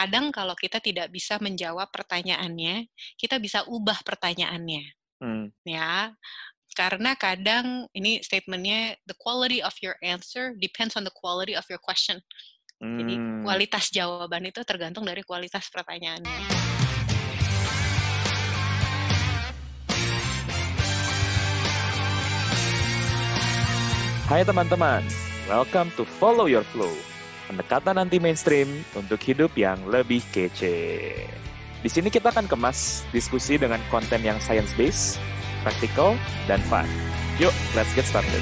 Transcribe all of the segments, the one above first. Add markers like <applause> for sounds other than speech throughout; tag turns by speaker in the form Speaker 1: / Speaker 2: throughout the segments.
Speaker 1: kadang kalau kita tidak bisa menjawab pertanyaannya, kita bisa ubah pertanyaannya.
Speaker 2: Hmm.
Speaker 1: Ya, karena kadang ini statementnya the quality of your answer depends on the quality of your question. Jadi
Speaker 2: Hmm.
Speaker 1: kualitas jawaban itu tergantung dari kualitas pertanyaannya.
Speaker 2: Hai teman-teman, welcome to Follow Your Flow. Pendekatan anti mainstream untuk hidup yang lebih kece. Di sini kita akan kemas diskusi dengan konten yang science based, practical, dan fun. Yuk, let's get started.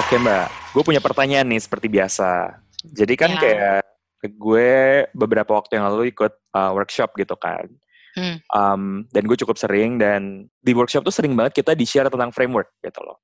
Speaker 2: Oke mbak, gue punya pertanyaan nih seperti biasa. Jadi kan
Speaker 1: Ya.
Speaker 2: kayak gue beberapa waktu yang lalu ikut uh, workshop gitu kan.
Speaker 1: Hmm.
Speaker 2: Um, dan gue cukup sering dan di workshop tuh sering banget kita di-share tentang framework gitu loh.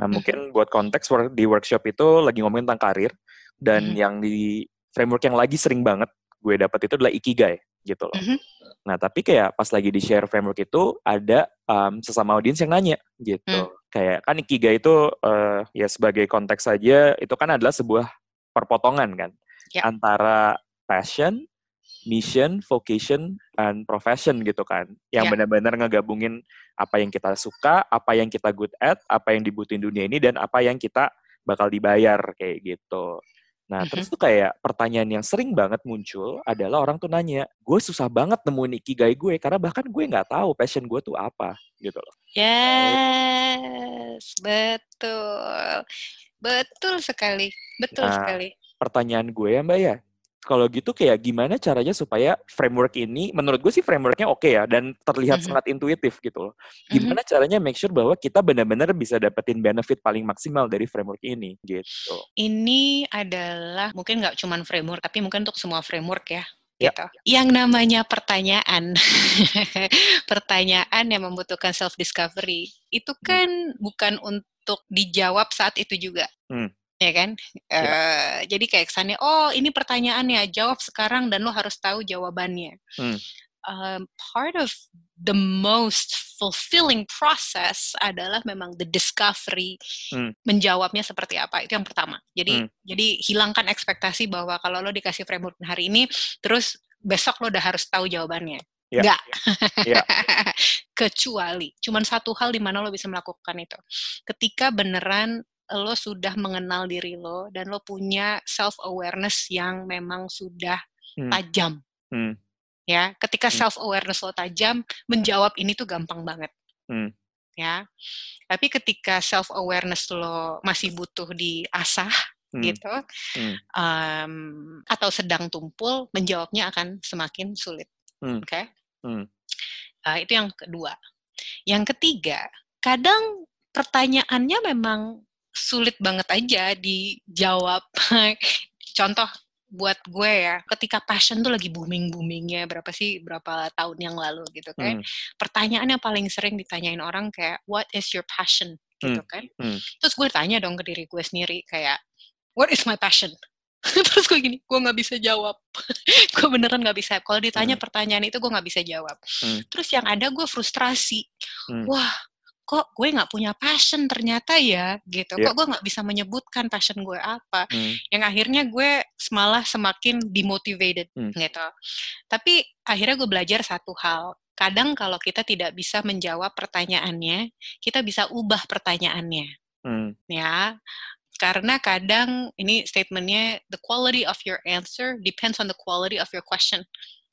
Speaker 2: Nah mungkin buat konteks di workshop itu lagi ngomongin tentang karir dan
Speaker 1: Mhm.
Speaker 2: yang di framework yang lagi sering banget gue dapat itu adalah ikigai gitu loh.
Speaker 1: Mhm.
Speaker 2: Nah tapi kayak pas lagi di-share framework itu ada um, sesama audiens yang nanya gitu.
Speaker 1: Hmm.
Speaker 2: Kayak kan ikigai itu uh, ya sebagai konteks saja itu kan adalah sebuah perpotongan kan
Speaker 1: Ya.
Speaker 2: antara passion, mission, vocation, and profession gitu kan. Yang
Speaker 1: Ya.
Speaker 2: benar-benar ngegabungin apa yang kita suka, apa yang kita good at, apa yang dibutuhin dunia ini, dan apa yang kita bakal dibayar kayak gitu. Nah,
Speaker 1: Mhm.
Speaker 2: terus tuh kayak pertanyaan yang sering banget muncul adalah orang tuh nanya, gue susah banget nemuin ikigai gue, karena bahkan gue nggak tahu passion gue tuh apa, gitu loh.
Speaker 1: Yes, betul. Betul sekali. Betul
Speaker 2: Nah,
Speaker 1: sekali.
Speaker 2: Pertanyaan gue ya mbak ya, kalau gitu kayak gimana caranya supaya framework ini, menurut gue sih frameworknya oke ya, dan terlihat
Speaker 1: Mhm.
Speaker 2: sangat intuitif gitu loh.
Speaker 1: Mhm.
Speaker 2: Gimana caranya make sure bahwa kita benar-benar bisa dapetin benefit paling maksimal dari framework ini, gitu.
Speaker 1: Ini adalah mungkin nggak cuman framework, tapi mungkin untuk semua framework ya.
Speaker 2: Ya.
Speaker 1: Gitu. Yang namanya pertanyaan, <laughs> pertanyaan yang membutuhkan self discovery, itu
Speaker 2: Hmm.
Speaker 1: kan bukan untuk dijawab saat itu juga.
Speaker 2: Hmm.
Speaker 1: Ya kan?
Speaker 2: Ya.
Speaker 1: Eh, jadi kayak kesannya, oh ini pertanyaannya, jawab sekarang dan lo harus tahu jawabannya.
Speaker 2: Hmm.
Speaker 1: Um, part of the most fulfilling process adalah memang the discovery
Speaker 2: Hmm.
Speaker 1: menjawabnya seperti apa itu yang pertama jadi
Speaker 2: Hmm.
Speaker 1: jadi hilangkan ekspektasi bahwa kalau lo dikasih framework hari ini terus besok lo udah harus tahu jawabannya
Speaker 2: Ya.
Speaker 1: enggak
Speaker 2: Ya. <laughs>
Speaker 1: kecuali cuman satu hal di mana lo bisa melakukan itu ketika beneran lo sudah mengenal diri lo dan lo punya self awareness yang memang sudah
Speaker 2: Hmm.
Speaker 1: tajam
Speaker 2: Hmm.
Speaker 1: ya ketika
Speaker 2: Hmm.
Speaker 1: self awareness lo tajam menjawab ini tuh gampang banget
Speaker 2: Hmm.
Speaker 1: ya tapi ketika self awareness lo masih butuh diasah
Speaker 2: Hmm.
Speaker 1: gitu
Speaker 2: Hmm.
Speaker 1: um, atau sedang tumpul menjawabnya akan semakin sulit
Speaker 2: Hmm.
Speaker 1: oke
Speaker 2: Hmm.
Speaker 1: Uh, itu yang kedua yang ketiga kadang pertanyaannya memang sulit banget aja dijawab <laughs> contoh buat gue ya ketika passion tuh lagi booming boomingnya berapa sih berapa tahun yang lalu gitu kan
Speaker 2: Hmm.
Speaker 1: pertanyaan yang paling sering ditanyain orang kayak what is your passion gitu kan
Speaker 2: Hmm.
Speaker 1: terus gue tanya dong ke diri gue sendiri kayak what is my passion <laughs> terus gue gini gue nggak bisa jawab <laughs> gue beneran nggak bisa kalau ditanya
Speaker 2: Hmm.
Speaker 1: pertanyaan itu gue nggak bisa jawab
Speaker 2: Hmm.
Speaker 1: terus yang ada gue frustrasi
Speaker 2: Hmm.
Speaker 1: wah kok gue nggak punya passion ternyata ya gitu
Speaker 2: Ya.
Speaker 1: kok gue nggak bisa menyebutkan passion gue apa
Speaker 2: Hmm.
Speaker 1: yang akhirnya gue malah semakin demotivated
Speaker 2: Hmm.
Speaker 1: gitu. Tapi akhirnya gue belajar satu hal. Kadang kalau kita tidak bisa menjawab pertanyaannya, kita bisa ubah pertanyaannya,
Speaker 2: Hmm.
Speaker 1: ya. Karena kadang ini statementnya the quality of your answer depends on the quality of your question.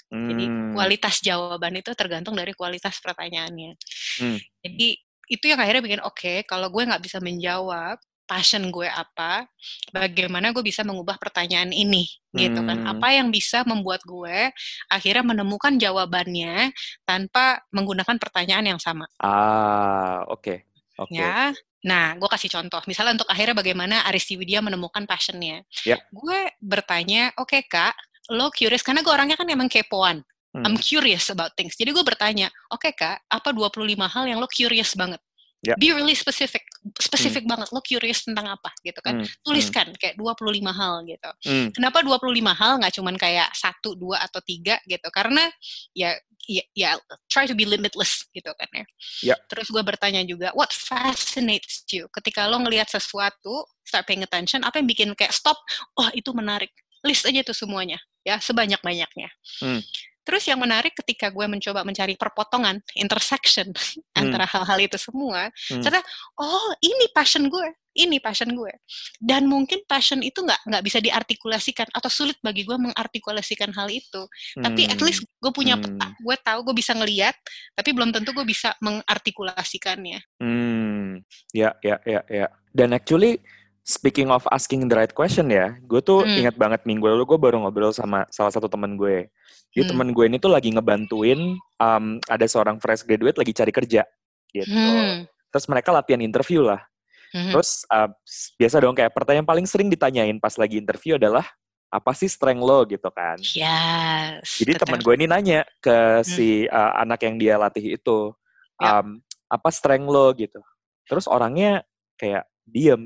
Speaker 1: Jadi
Speaker 2: Hmm.
Speaker 1: kualitas jawaban itu tergantung dari kualitas pertanyaannya.
Speaker 2: Hmm.
Speaker 1: Jadi itu yang akhirnya bikin oke kalau gue nggak bisa menjawab passion gue apa, bagaimana gue bisa mengubah pertanyaan ini gitu kan?
Speaker 2: Hmm.
Speaker 1: Apa yang bisa membuat gue akhirnya menemukan jawabannya tanpa menggunakan pertanyaan yang sama,
Speaker 2: Ah, oke. Oke.
Speaker 1: ya? Nah, gue kasih contoh. Misalnya untuk akhirnya bagaimana Aristi Widya menemukan passionnya.
Speaker 2: Ya.
Speaker 1: Gue bertanya, oke kak, lo curious karena gue orangnya kan emang kepoan.
Speaker 2: Hmm.
Speaker 1: I'm curious about things. Jadi gue bertanya, oke kak, apa 25 hal yang lo curious banget?
Speaker 2: Ya.
Speaker 1: Be really specific, spesifik banget. Lo curious tentang apa gitu kan?
Speaker 2: Hmm,
Speaker 1: Tuliskan kayak 25 hal gitu.
Speaker 2: Hmm.
Speaker 1: Kenapa 25 hal nggak cuman kayak satu, dua atau tiga gitu? Karena ya ya, ya try to be limitless gitu kan ya.
Speaker 2: Ya.
Speaker 1: Terus gue bertanya juga, what fascinates you? Ketika lo ngelihat sesuatu, start paying attention, apa yang bikin kayak stop? Oh itu menarik. List aja tuh semuanya ya sebanyak banyaknya.
Speaker 2: Hmm.
Speaker 1: Terus yang menarik ketika gue mencoba mencari perpotongan, intersection <laughs> antara hal-hal itu semua,
Speaker 2: Hmm.
Speaker 1: ternyata oh ini passion gue, ini passion gue. Dan mungkin passion itu nggak nggak bisa diartikulasikan atau sulit bagi gue mengartikulasikan hal itu. Tapi at
Speaker 2: Hmm.
Speaker 1: least gue punya
Speaker 2: Hmm.
Speaker 1: peta, gue tahu gue bisa ngeliat, tapi belum tentu gue bisa mengartikulasikannya.
Speaker 2: Hmm, ya, ya, ya, ya. Dan actually, speaking of asking the right question ya, gue tuh
Speaker 1: Hmm.
Speaker 2: ingat banget minggu lalu gue baru ngobrol sama salah satu temen gue. Jadi
Speaker 1: Hmm.
Speaker 2: temen gue ini tuh lagi ngebantuin, um, ada seorang fresh graduate lagi cari kerja, gitu.
Speaker 1: Hmm.
Speaker 2: Terus mereka latihan interview lah.
Speaker 1: Mhm.
Speaker 2: Terus uh, biasa dong kayak pertanyaan paling sering ditanyain pas lagi interview adalah apa sih strength lo gitu kan.
Speaker 1: Yes.
Speaker 2: Jadi
Speaker 1: betul.
Speaker 2: teman gue ini nanya ke si uh, anak yang dia latih itu,
Speaker 1: Ya.
Speaker 2: um, apa strength lo gitu. Terus orangnya kayak diem.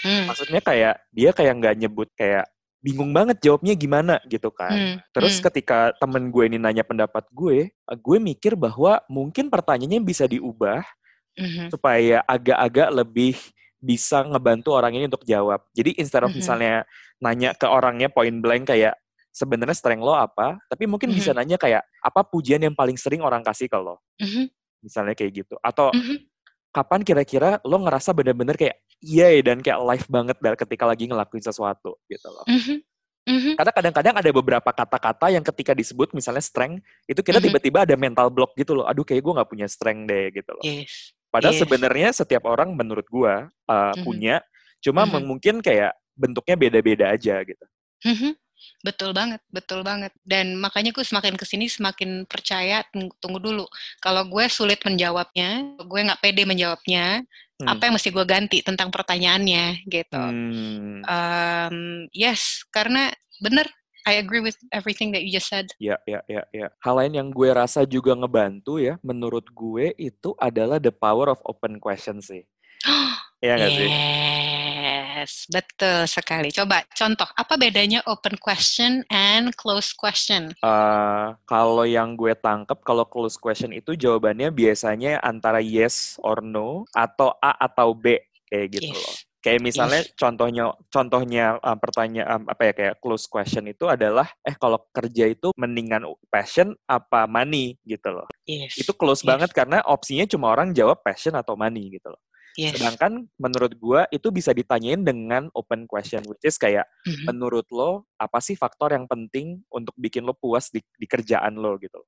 Speaker 1: Hmm.
Speaker 2: Maksudnya kayak dia kayak nggak nyebut kayak bingung banget jawabnya gimana gitu kan.
Speaker 1: Hmm.
Speaker 2: Terus
Speaker 1: Hmm.
Speaker 2: ketika temen gue ini nanya pendapat gue, gue mikir bahwa mungkin pertanyaannya bisa diubah
Speaker 1: Mhm.
Speaker 2: supaya agak-agak lebih bisa ngebantu orang ini untuk jawab. Jadi instead of
Speaker 1: Mhm.
Speaker 2: misalnya nanya ke orangnya point blank kayak sebenarnya strength lo apa, tapi mungkin bisa
Speaker 1: Mhm.
Speaker 2: nanya kayak apa pujian yang paling sering orang kasih ke lo,
Speaker 1: Mhm.
Speaker 2: misalnya kayak gitu. Atau
Speaker 1: Mhm.
Speaker 2: Kapan kira-kira lo ngerasa bener-bener kayak yay dan kayak live banget dari ketika lagi ngelakuin sesuatu gitu loh.
Speaker 1: Mhm. Mhm.
Speaker 2: Karena kadang-kadang ada beberapa kata-kata yang ketika disebut misalnya strength, itu kita
Speaker 1: Mhm.
Speaker 2: tiba-tiba ada mental block gitu loh. Aduh kayak gue nggak punya strength deh gitu loh.
Speaker 1: Yes.
Speaker 2: Padahal
Speaker 1: Yes.
Speaker 2: sebenarnya setiap orang menurut gua uh,
Speaker 1: Mhm.
Speaker 2: punya, cuma
Speaker 1: Mhm.
Speaker 2: meng- mungkin kayak bentuknya beda-beda aja gitu.
Speaker 1: Mhm. Betul banget, betul banget. Dan makanya gue semakin ke sini semakin percaya, tunggu, tunggu dulu. Kalau gue sulit menjawabnya, gue nggak pede menjawabnya,
Speaker 2: Hmm.
Speaker 1: apa yang mesti gue ganti tentang pertanyaannya gitu.
Speaker 2: Hmm,
Speaker 1: Um, yes, karena bener, I agree with everything that you just said.
Speaker 2: ya, ya, ya, ya. Hal lain yang gue rasa juga ngebantu ya, menurut gue itu adalah the power of open question sih. <gasps> Iya nggak sih?
Speaker 1: Yes, betul sekali. Coba contoh, apa bedanya open question and closed question?
Speaker 2: Uh, kalau yang gue tangkep, kalau close question itu jawabannya biasanya antara yes or no, atau A atau B, kayak gitu loh.
Speaker 1: Yes.
Speaker 2: Kayak misalnya contohnya contohnya um, pertanyaan um, apa ya kayak close question itu adalah eh kalau kerja itu mendingan passion apa money gitu loh.
Speaker 1: Yes.
Speaker 2: Itu close
Speaker 1: Yes.
Speaker 2: banget karena opsinya cuma orang jawab passion atau money gitu loh.
Speaker 1: Yes.
Speaker 2: Sedangkan menurut gua itu bisa ditanyain dengan open question which is kayak
Speaker 1: Mhm.
Speaker 2: menurut lo apa sih faktor yang penting untuk bikin lo puas di, di kerjaan lo gitu.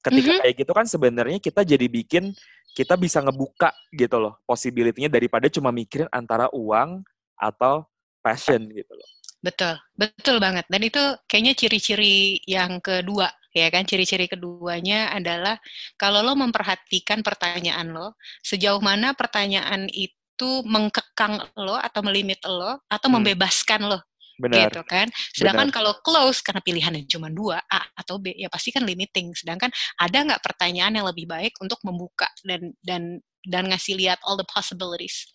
Speaker 2: Ketika
Speaker 1: Mhm.
Speaker 2: kayak gitu kan sebenarnya kita jadi bikin kita bisa ngebuka gitu loh possibility-nya daripada cuma mikirin antara uang atau passion gitu loh.
Speaker 1: Betul, betul banget. Dan itu kayaknya ciri-ciri yang kedua, ya kan? Ciri-ciri keduanya adalah kalau lo memperhatikan pertanyaan lo, sejauh mana pertanyaan itu mengkekang lo atau melimit lo atau
Speaker 2: Hmm.
Speaker 1: membebaskan lo,
Speaker 2: Benar.
Speaker 1: gitu kan? Sedangkan kalau close karena pilihannya cuma dua A atau B, ya pasti kan limiting. Sedangkan ada nggak pertanyaan yang lebih baik untuk membuka dan dan dan ngasih lihat all the possibilities.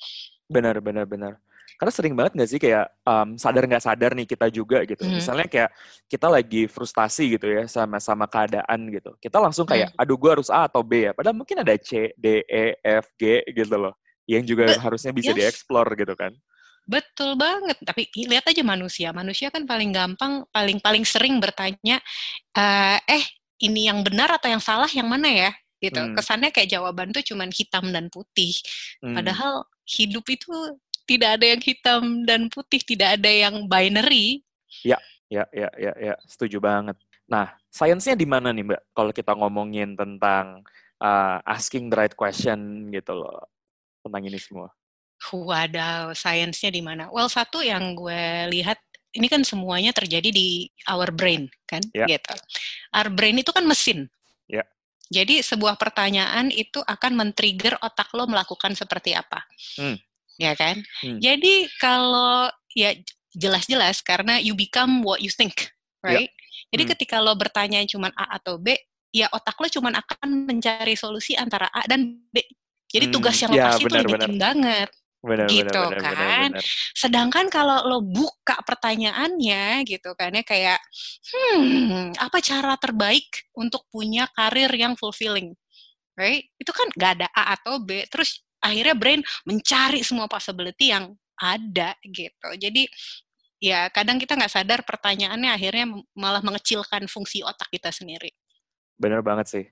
Speaker 2: Benar, benar, benar. Karena sering banget nggak sih kayak um, sadar nggak sadar nih kita juga gitu.
Speaker 1: Mhm.
Speaker 2: Misalnya kayak kita lagi frustasi gitu ya sama sama keadaan gitu. Kita langsung kayak,
Speaker 1: Hmm.
Speaker 2: aduh gue harus A atau B ya. Padahal mungkin ada C, D, E, F, G gitu loh. Yang juga
Speaker 1: But-
Speaker 2: harusnya bisa
Speaker 1: yes.
Speaker 2: dieksplor gitu kan.
Speaker 1: Betul banget. Tapi lihat aja manusia. Manusia kan paling gampang, paling paling sering bertanya, eh, eh ini yang benar atau yang salah yang mana ya? Gitu.
Speaker 2: Hmm.
Speaker 1: Kesannya kayak jawaban tuh cuman hitam dan putih.
Speaker 2: Hmm.
Speaker 1: Padahal hidup itu tidak ada yang hitam dan putih, tidak ada yang binary.
Speaker 2: Ya, ya, ya, ya, setuju banget. Nah, sainsnya di mana nih Mbak? Kalau kita ngomongin tentang uh, asking the right question gitu loh tentang ini semua.
Speaker 1: Wadaw, sainsnya di mana? Well, satu yang gue lihat ini kan semuanya terjadi di our brain, kan?
Speaker 2: Ya.
Speaker 1: Gitu. Our brain itu kan mesin.
Speaker 2: Ya.
Speaker 1: Jadi sebuah pertanyaan itu akan men-trigger otak lo melakukan seperti apa.
Speaker 2: Hmm.
Speaker 1: Ya kan?
Speaker 2: Hmm.
Speaker 1: Jadi kalau ya jelas-jelas karena you become what you think,
Speaker 2: Ya.
Speaker 1: right? Jadi
Speaker 2: Hmm.
Speaker 1: ketika lo bertanya cuma A atau B, ya otak lo cuma akan mencari solusi antara A dan B. Jadi tugas yang lo
Speaker 2: ya,
Speaker 1: kasih itu
Speaker 2: benar.
Speaker 1: limiting banget.
Speaker 2: Benar,
Speaker 1: gitu
Speaker 2: benar, benar,
Speaker 1: kan.
Speaker 2: benar, benar.
Speaker 1: Sedangkan kalau lo buka pertanyaannya gitu kan ya kayak hmm apa cara terbaik untuk punya karir yang fulfilling, right? Itu kan gak ada A atau B. Terus akhirnya brain mencari semua possibility yang ada gitu. Jadi ya kadang kita nggak sadar pertanyaannya akhirnya malah mengecilkan fungsi otak kita sendiri.
Speaker 2: Bener banget sih.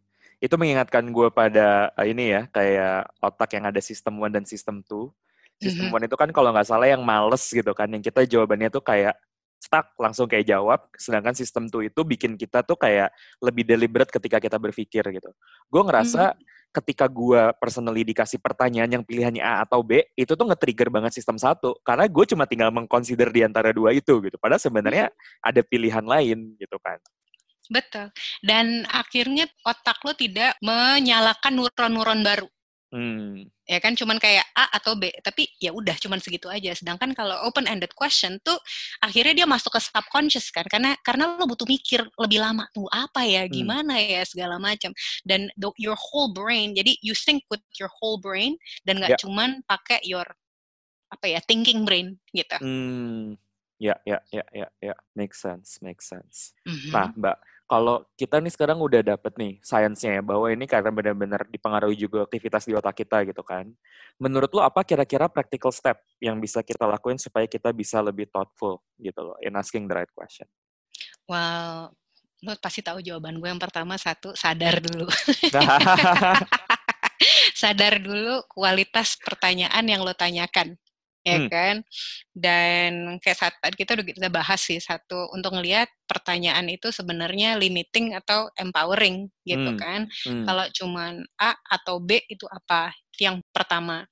Speaker 2: Itu mengingatkan gue pada uh, ini ya, kayak otak yang ada sistem one dan sistem two. Sistem
Speaker 1: Mhm.
Speaker 2: one itu kan kalau nggak salah yang males gitu kan, yang kita jawabannya tuh kayak stuck, langsung kayak jawab. Sedangkan sistem two itu bikin kita tuh kayak lebih deliberate ketika kita berpikir gitu. Gue ngerasa ketika gue personally dikasih pertanyaan yang pilihannya A atau B, itu tuh nge-trigger banget sistem satu. Karena gue cuma tinggal mengconsider di antara dua itu gitu. Padahal sebenarnya ada pilihan lain gitu kan.
Speaker 1: Betul. Dan akhirnya otak lo tidak menyalakan neuron-neuron baru.
Speaker 2: Hmm.
Speaker 1: ya kan cuman kayak A atau B tapi ya udah cuman segitu aja sedangkan kalau open ended question tuh akhirnya dia masuk ke subconscious kan karena karena lo butuh mikir lebih lama tuh apa ya
Speaker 2: Hmm.
Speaker 1: gimana ya segala macam dan the- your whole brain jadi you think with your whole brain dan nggak
Speaker 2: Ya.
Speaker 1: cuman pakai your apa ya thinking brain gitu
Speaker 2: Hmm, ya, ya, ya, ya, ya, make sense, make sense.
Speaker 1: Mhm.
Speaker 2: Nah, Mbak, kalau kita nih sekarang udah dapet nih sainsnya ya, bahwa ini karena benar-benar dipengaruhi juga aktivitas di otak kita gitu kan. Menurut lo apa kira-kira practical step yang bisa kita lakuin supaya kita bisa lebih thoughtful gitu loh, in asking the right question?
Speaker 1: Well, lo pasti tahu jawaban gue yang pertama satu sadar dulu <laughs> sadar dulu kualitas pertanyaan yang lo tanyakan ya
Speaker 2: Hmm.
Speaker 1: kan dan kayak saat tadi kita udah kita bahas sih satu untuk ngelihat pertanyaan itu sebenarnya limiting atau empowering gitu
Speaker 2: Hmm.
Speaker 1: kan
Speaker 2: Hmm,
Speaker 1: kalau cuman A atau B itu apa yang pertama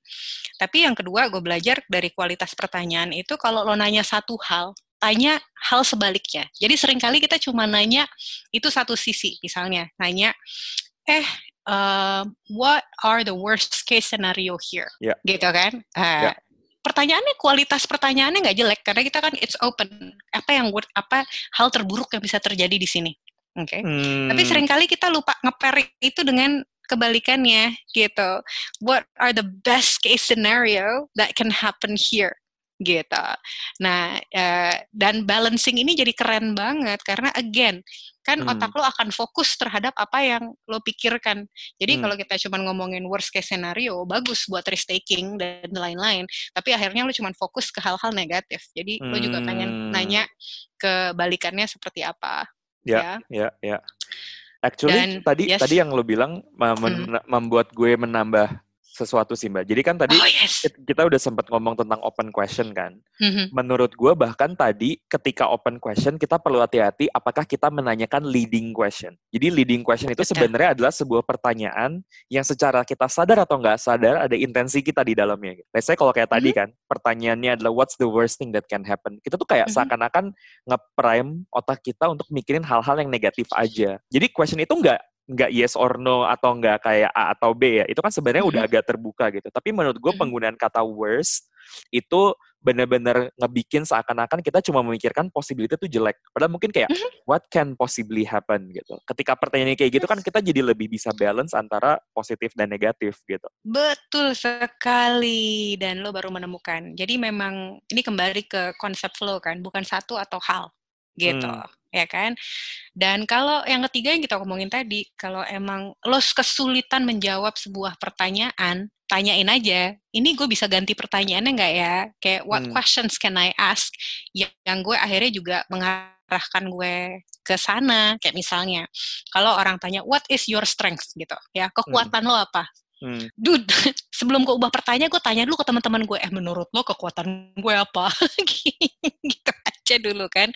Speaker 1: tapi yang kedua gue belajar dari kualitas pertanyaan itu kalau lo nanya satu hal tanya hal sebaliknya jadi sering kali kita cuma nanya itu satu sisi misalnya nanya eh uh, what are the worst case scenario here
Speaker 2: Ya.
Speaker 1: gitu kan Ah,
Speaker 2: Ya.
Speaker 1: Pertanyaannya kualitas pertanyaannya nggak jelek karena kita kan it's open apa yang apa hal terburuk yang bisa terjadi di sini oke tapi
Speaker 2: hmm,
Speaker 1: sering kali kita lupa ngeper itu dengan kebalikannya gitu. What are the best case scenario that can happen here? gitu. Nah, eh, dan balancing ini jadi keren banget karena again, kan
Speaker 2: Hmm.
Speaker 1: otak lo akan fokus terhadap apa yang lo pikirkan. Jadi
Speaker 2: Hmm.
Speaker 1: kalau kita cuma ngomongin worst case scenario, bagus buat risk taking dan lain-lain. Tapi akhirnya lo cuma fokus ke hal-hal negatif. Jadi lo juga pengen
Speaker 2: Hmm.
Speaker 1: nanya kebalikannya seperti apa.
Speaker 2: Ya, ya, ya. Actually,
Speaker 1: Dan,
Speaker 2: tadi
Speaker 1: yes.
Speaker 2: tadi yang lo bilang mem- men- membuat gue menambah sesuatu sih Mbak. Jadi kan tadi
Speaker 1: oh yes.
Speaker 2: kit- kita udah sempat ngomong tentang open question kan.
Speaker 1: Mhm.
Speaker 2: Menurut gue bahkan tadi ketika open question kita perlu hati-hati apakah kita menanyakan leading question. Jadi leading question itu sebenarnya adalah sebuah pertanyaan yang secara kita sadar atau nggak sadar ada intensi kita di dalamnya. Let's say kalau kayak tadi kan pertanyaannya adalah what's the worst thing that can happen. Kita tuh kayak
Speaker 1: Mhm.
Speaker 2: seakan-akan nge-prime otak kita untuk mikirin hal-hal yang negatif aja. Jadi question itu nggak nggak yes or no atau nggak kayak A atau B ya. Itu kan sebenarnya udah agak terbuka gitu. Tapi menurut gue penggunaan kata worst itu benar-benar ngebikin seakan-akan kita cuma memikirkan possibility itu jelek. Padahal mungkin kayak
Speaker 1: Mhm.
Speaker 2: what can possibly happen gitu. Ketika pertanyaan kayak gitu kan kita jadi lebih bisa balance antara positif dan negatif gitu.
Speaker 1: Betul sekali dan lo baru menemukan. Jadi memang ini kembali ke konsep flow kan, bukan satu atau hal gitu,
Speaker 2: Hmm.
Speaker 1: Ya kan? Dan kalau yang ketiga yang kita ngomongin tadi, kalau emang lo kesulitan menjawab sebuah pertanyaan, tanyain aja. Ini gue bisa ganti pertanyaannya nggak ya? Kayak what
Speaker 2: Hmm.
Speaker 1: questions can I ask? Yang, yang gue akhirnya juga mengarahkan gue ke sana. Kayak misalnya, kalau orang tanya what is your strength gitu, ya kekuatan lo apa?
Speaker 2: Hmm.
Speaker 1: dude <laughs> sebelum gue ubah pertanyaan gue tanya dulu ke teman-teman gue eh menurut lo kekuatan gue apa <laughs> gitu aja dulu kan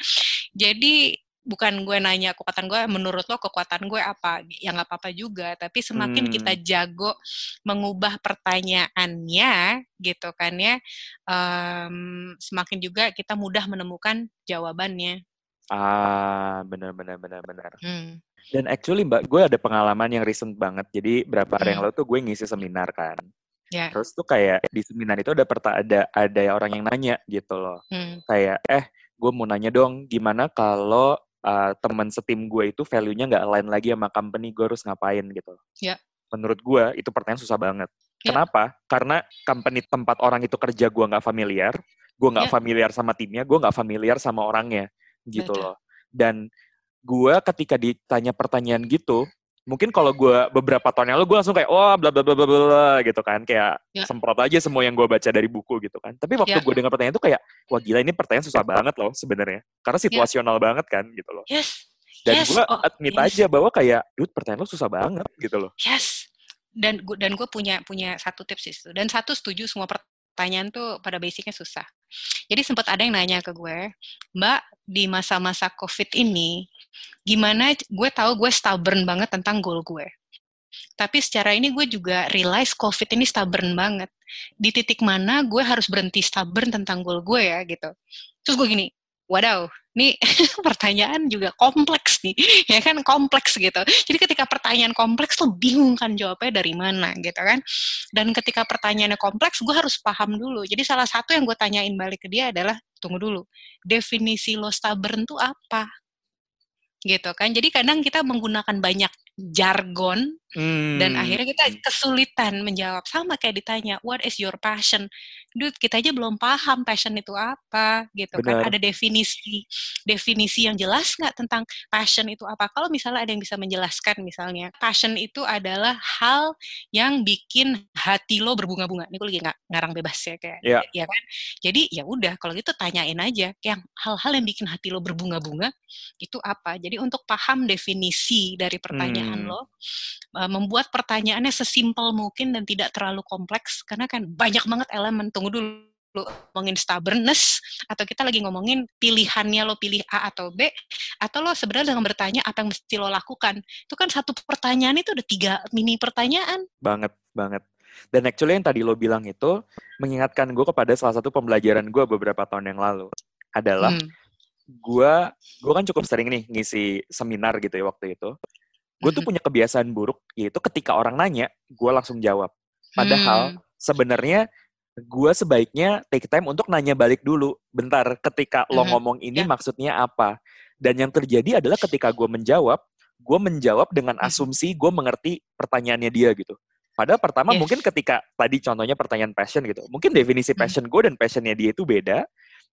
Speaker 1: jadi bukan gue nanya kekuatan gue menurut lo kekuatan gue apa ya nggak apa-apa juga tapi semakin
Speaker 2: Hmm.
Speaker 1: kita jago mengubah pertanyaannya gitu kan ya em, semakin juga kita mudah menemukan jawabannya
Speaker 2: Ah, benar benar benar benar.
Speaker 1: hmm.
Speaker 2: Dan actually Mbak, gue ada pengalaman yang recent banget. Jadi berapa hari yang
Speaker 1: Hmm.
Speaker 2: lalu tuh gue ngisi seminar kan.
Speaker 1: ya
Speaker 2: Terus tuh kayak di seminar itu ada perta ada ada orang yang nanya gitu loh.
Speaker 1: hmm.
Speaker 2: Kayak eh gue mau nanya dong gimana kalau uh, teman setim gue itu value-nya nggak align lagi sama company gue harus ngapain gitu.
Speaker 1: Ya.
Speaker 2: Menurut gue itu pertanyaan susah banget. Yeah. Kenapa? Karena company tempat orang itu kerja gue nggak familiar, gue nggak yeah. familiar sama timnya, gue nggak familiar sama orangnya, gitu Betul. loh. Dan gue ketika ditanya pertanyaan gitu, mungkin kalau gue beberapa tahun yang lalu gue langsung kayak wah oh, bla bla bla bla bla gitu kan kayak yeah. semprot aja semua yang gue baca dari buku gitu kan tapi waktu yeah. gue dengar pertanyaan itu kayak wah gila ini pertanyaan susah banget loh sebenarnya karena ya. situasional yeah. banget kan gitu loh
Speaker 1: yes
Speaker 2: dan
Speaker 1: yes.
Speaker 2: gue oh, admit yes. aja bahwa kayak dude pertanyaan lo susah banget gitu loh
Speaker 1: yes dan gue dan gue punya punya satu tips itu dan satu setuju semua pertanyaan tuh pada basicnya susah jadi sempat ada yang nanya ke gue mbak di masa-masa covid ini gimana gue tahu gue stubborn banget tentang goal gue. Tapi secara ini gue juga realize COVID ini stubborn banget. Di titik mana gue harus berhenti stubborn tentang goal gue ya gitu. Terus gue gini, wadaw, nih <laughs> pertanyaan juga kompleks nih, <laughs> ya kan kompleks gitu. Jadi ketika pertanyaan kompleks tuh bingung kan jawabnya dari mana gitu kan. Dan ketika pertanyaannya kompleks, gue harus paham dulu. Jadi salah satu yang gue tanyain balik ke dia adalah, tunggu dulu, definisi lo stubborn tuh apa? Gitu kan. Jadi kadang kita menggunakan banyak jargon hmm. dan akhirnya kita kesulitan menjawab sama kayak ditanya what is your passion dude kita aja belum paham passion itu apa gitu kan. Benar. kan ada definisi definisi yang jelas nggak tentang passion itu apa kalau misalnya ada yang bisa menjelaskan misalnya passion itu adalah hal yang bikin hati lo berbunga-bunga ini gue lagi nggak ngarang bebas ya kayak yeah. ya kan jadi ya udah kalau gitu tanyain aja yang hal-hal yang bikin hati lo berbunga-bunga itu apa jadi untuk paham definisi dari pertanyaan hmm. lo, membuat pertanyaannya sesimpel mungkin dan tidak terlalu kompleks karena kan banyak banget elemen. Tunggu dulu ngomongin stubbornness atau kita lagi ngomongin pilihannya lo pilih A atau B atau lo sebenarnya dengan bertanya apa yang mesti lo lakukan itu kan satu pertanyaan itu udah tiga mini pertanyaan
Speaker 2: banget banget dan actually yang tadi lo bilang itu mengingatkan gue kepada salah satu pembelajaran gue beberapa tahun yang lalu adalah hmm. gue gue kan cukup sering nih ngisi seminar gitu ya waktu itu gue tuh punya kebiasaan buruk yaitu ketika orang nanya gue langsung jawab padahal hmm. sebenarnya gue sebaiknya take time untuk nanya balik dulu bentar ketika lo hmm. ngomong ini yeah. maksudnya apa dan yang terjadi adalah ketika gue menjawab gue menjawab dengan asumsi gue mengerti pertanyaannya dia gitu Padahal pertama yes. mungkin ketika tadi contohnya pertanyaan passion gitu, mungkin definisi passion gue dan passionnya dia itu beda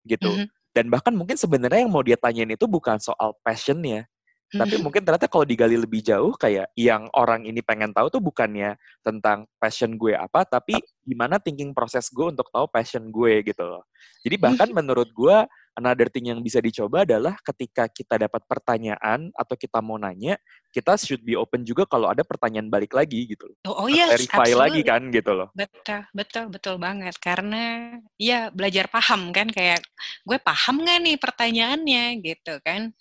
Speaker 2: gitu. Mm -hmm. Dan bahkan mungkin sebenarnya yang mau dia tanyain itu bukan soal passionnya, tapi <laughs> mungkin ternyata kalau digali lebih jauh kayak yang orang ini pengen tahu tuh bukannya tentang passion gue apa, tapi gimana thinking proses gue untuk tahu passion gue gitu loh. Jadi bahkan menurut gue another thing yang bisa dicoba adalah ketika kita dapat pertanyaan atau kita mau nanya, kita should be open juga kalau ada pertanyaan balik lagi gitu loh.
Speaker 1: Oh, oh yes,
Speaker 2: verify absolutely. lagi kan gitu loh.
Speaker 1: Betul, betul, betul banget. Karena ya belajar paham kan kayak gue paham nggak nih pertanyaannya gitu kan.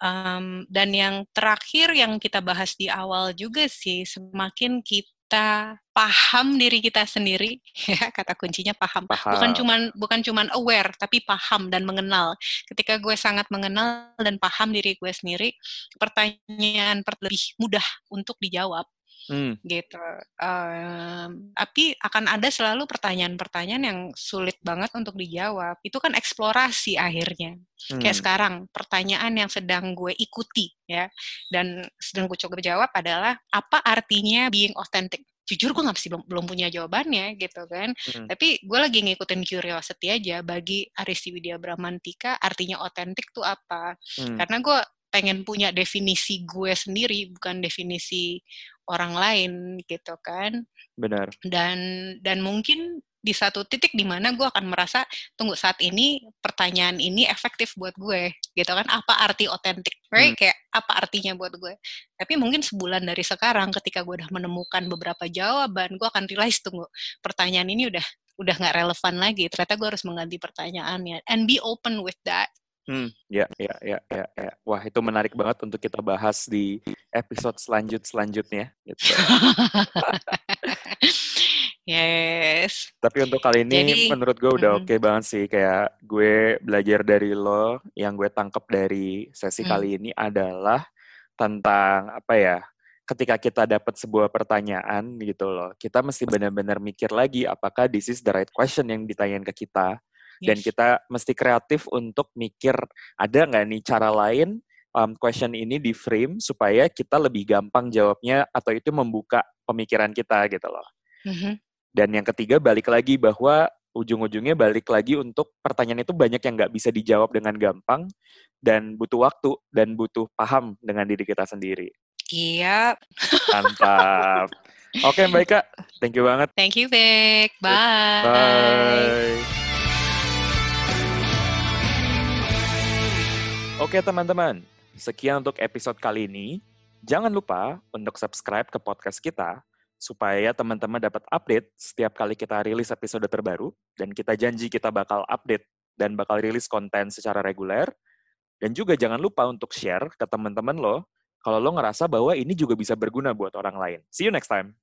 Speaker 1: Um, dan yang terakhir yang kita bahas di awal juga sih, semakin kita paham diri kita sendiri, <laughs> ya kata kuncinya paham. paham. Bukan cuman bukan cuman aware, tapi paham dan mengenal. Ketika gue sangat mengenal dan paham diri gue sendiri, pertanyaan lebih mudah untuk dijawab hmm. gitu. Um, tapi akan ada selalu pertanyaan-pertanyaan yang sulit banget untuk dijawab. Itu kan eksplorasi akhirnya. Hmm. Kayak sekarang pertanyaan yang sedang gue ikuti ya dan sedang gue coba jawab adalah apa artinya being authentic jujur gue nggak belum belum punya jawabannya gitu kan hmm. tapi gue lagi ngikutin curiosity aja bagi Aristi Widya Bramantika artinya otentik tuh apa hmm. karena gue pengen punya definisi gue sendiri bukan definisi orang lain gitu kan.
Speaker 2: Benar.
Speaker 1: Dan dan mungkin di satu titik di mana gue akan merasa tunggu saat ini pertanyaan ini efektif buat gue gitu kan. Apa arti otentik right? hmm. kayak apa artinya buat gue? Tapi mungkin sebulan dari sekarang ketika gue udah menemukan beberapa jawaban gue akan realize tunggu pertanyaan ini udah udah nggak relevan lagi. Ternyata gue harus mengganti pertanyaannya. And be open with that
Speaker 2: Hmm, ya, ya, ya, ya, ya. Wah, itu menarik banget untuk kita bahas di episode selanjut selanjutnya. Gitu. <laughs>
Speaker 1: yes.
Speaker 2: Tapi untuk kali ini, Jadi, menurut gue udah mm, oke okay banget sih. Kayak gue belajar dari lo, yang gue tangkap dari sesi mm. kali ini adalah tentang apa ya? Ketika kita dapat sebuah pertanyaan gitu loh, kita mesti benar-benar mikir lagi apakah this is the right question yang ditanyain ke kita dan kita mesti kreatif untuk mikir ada nggak nih cara lain um, question ini di frame supaya kita lebih gampang jawabnya atau itu membuka pemikiran kita gitu loh.
Speaker 1: Mhm.
Speaker 2: Dan yang ketiga balik lagi bahwa ujung-ujungnya balik lagi untuk pertanyaan itu banyak yang nggak bisa dijawab dengan gampang dan butuh waktu dan butuh paham dengan diri kita sendiri.
Speaker 1: Iya.
Speaker 2: Mantap. <laughs> Oke, Mbak Ika. Thank you banget.
Speaker 1: Thank you, Vic. Bye.
Speaker 2: Bye. Oke teman-teman, sekian untuk episode kali ini. Jangan lupa untuk subscribe ke podcast kita supaya teman-teman dapat update setiap kali kita rilis episode terbaru dan kita janji kita bakal update dan bakal rilis konten secara reguler. Dan juga jangan lupa untuk share ke teman-teman lo kalau lo ngerasa bahwa ini juga bisa berguna buat orang lain. See you next time.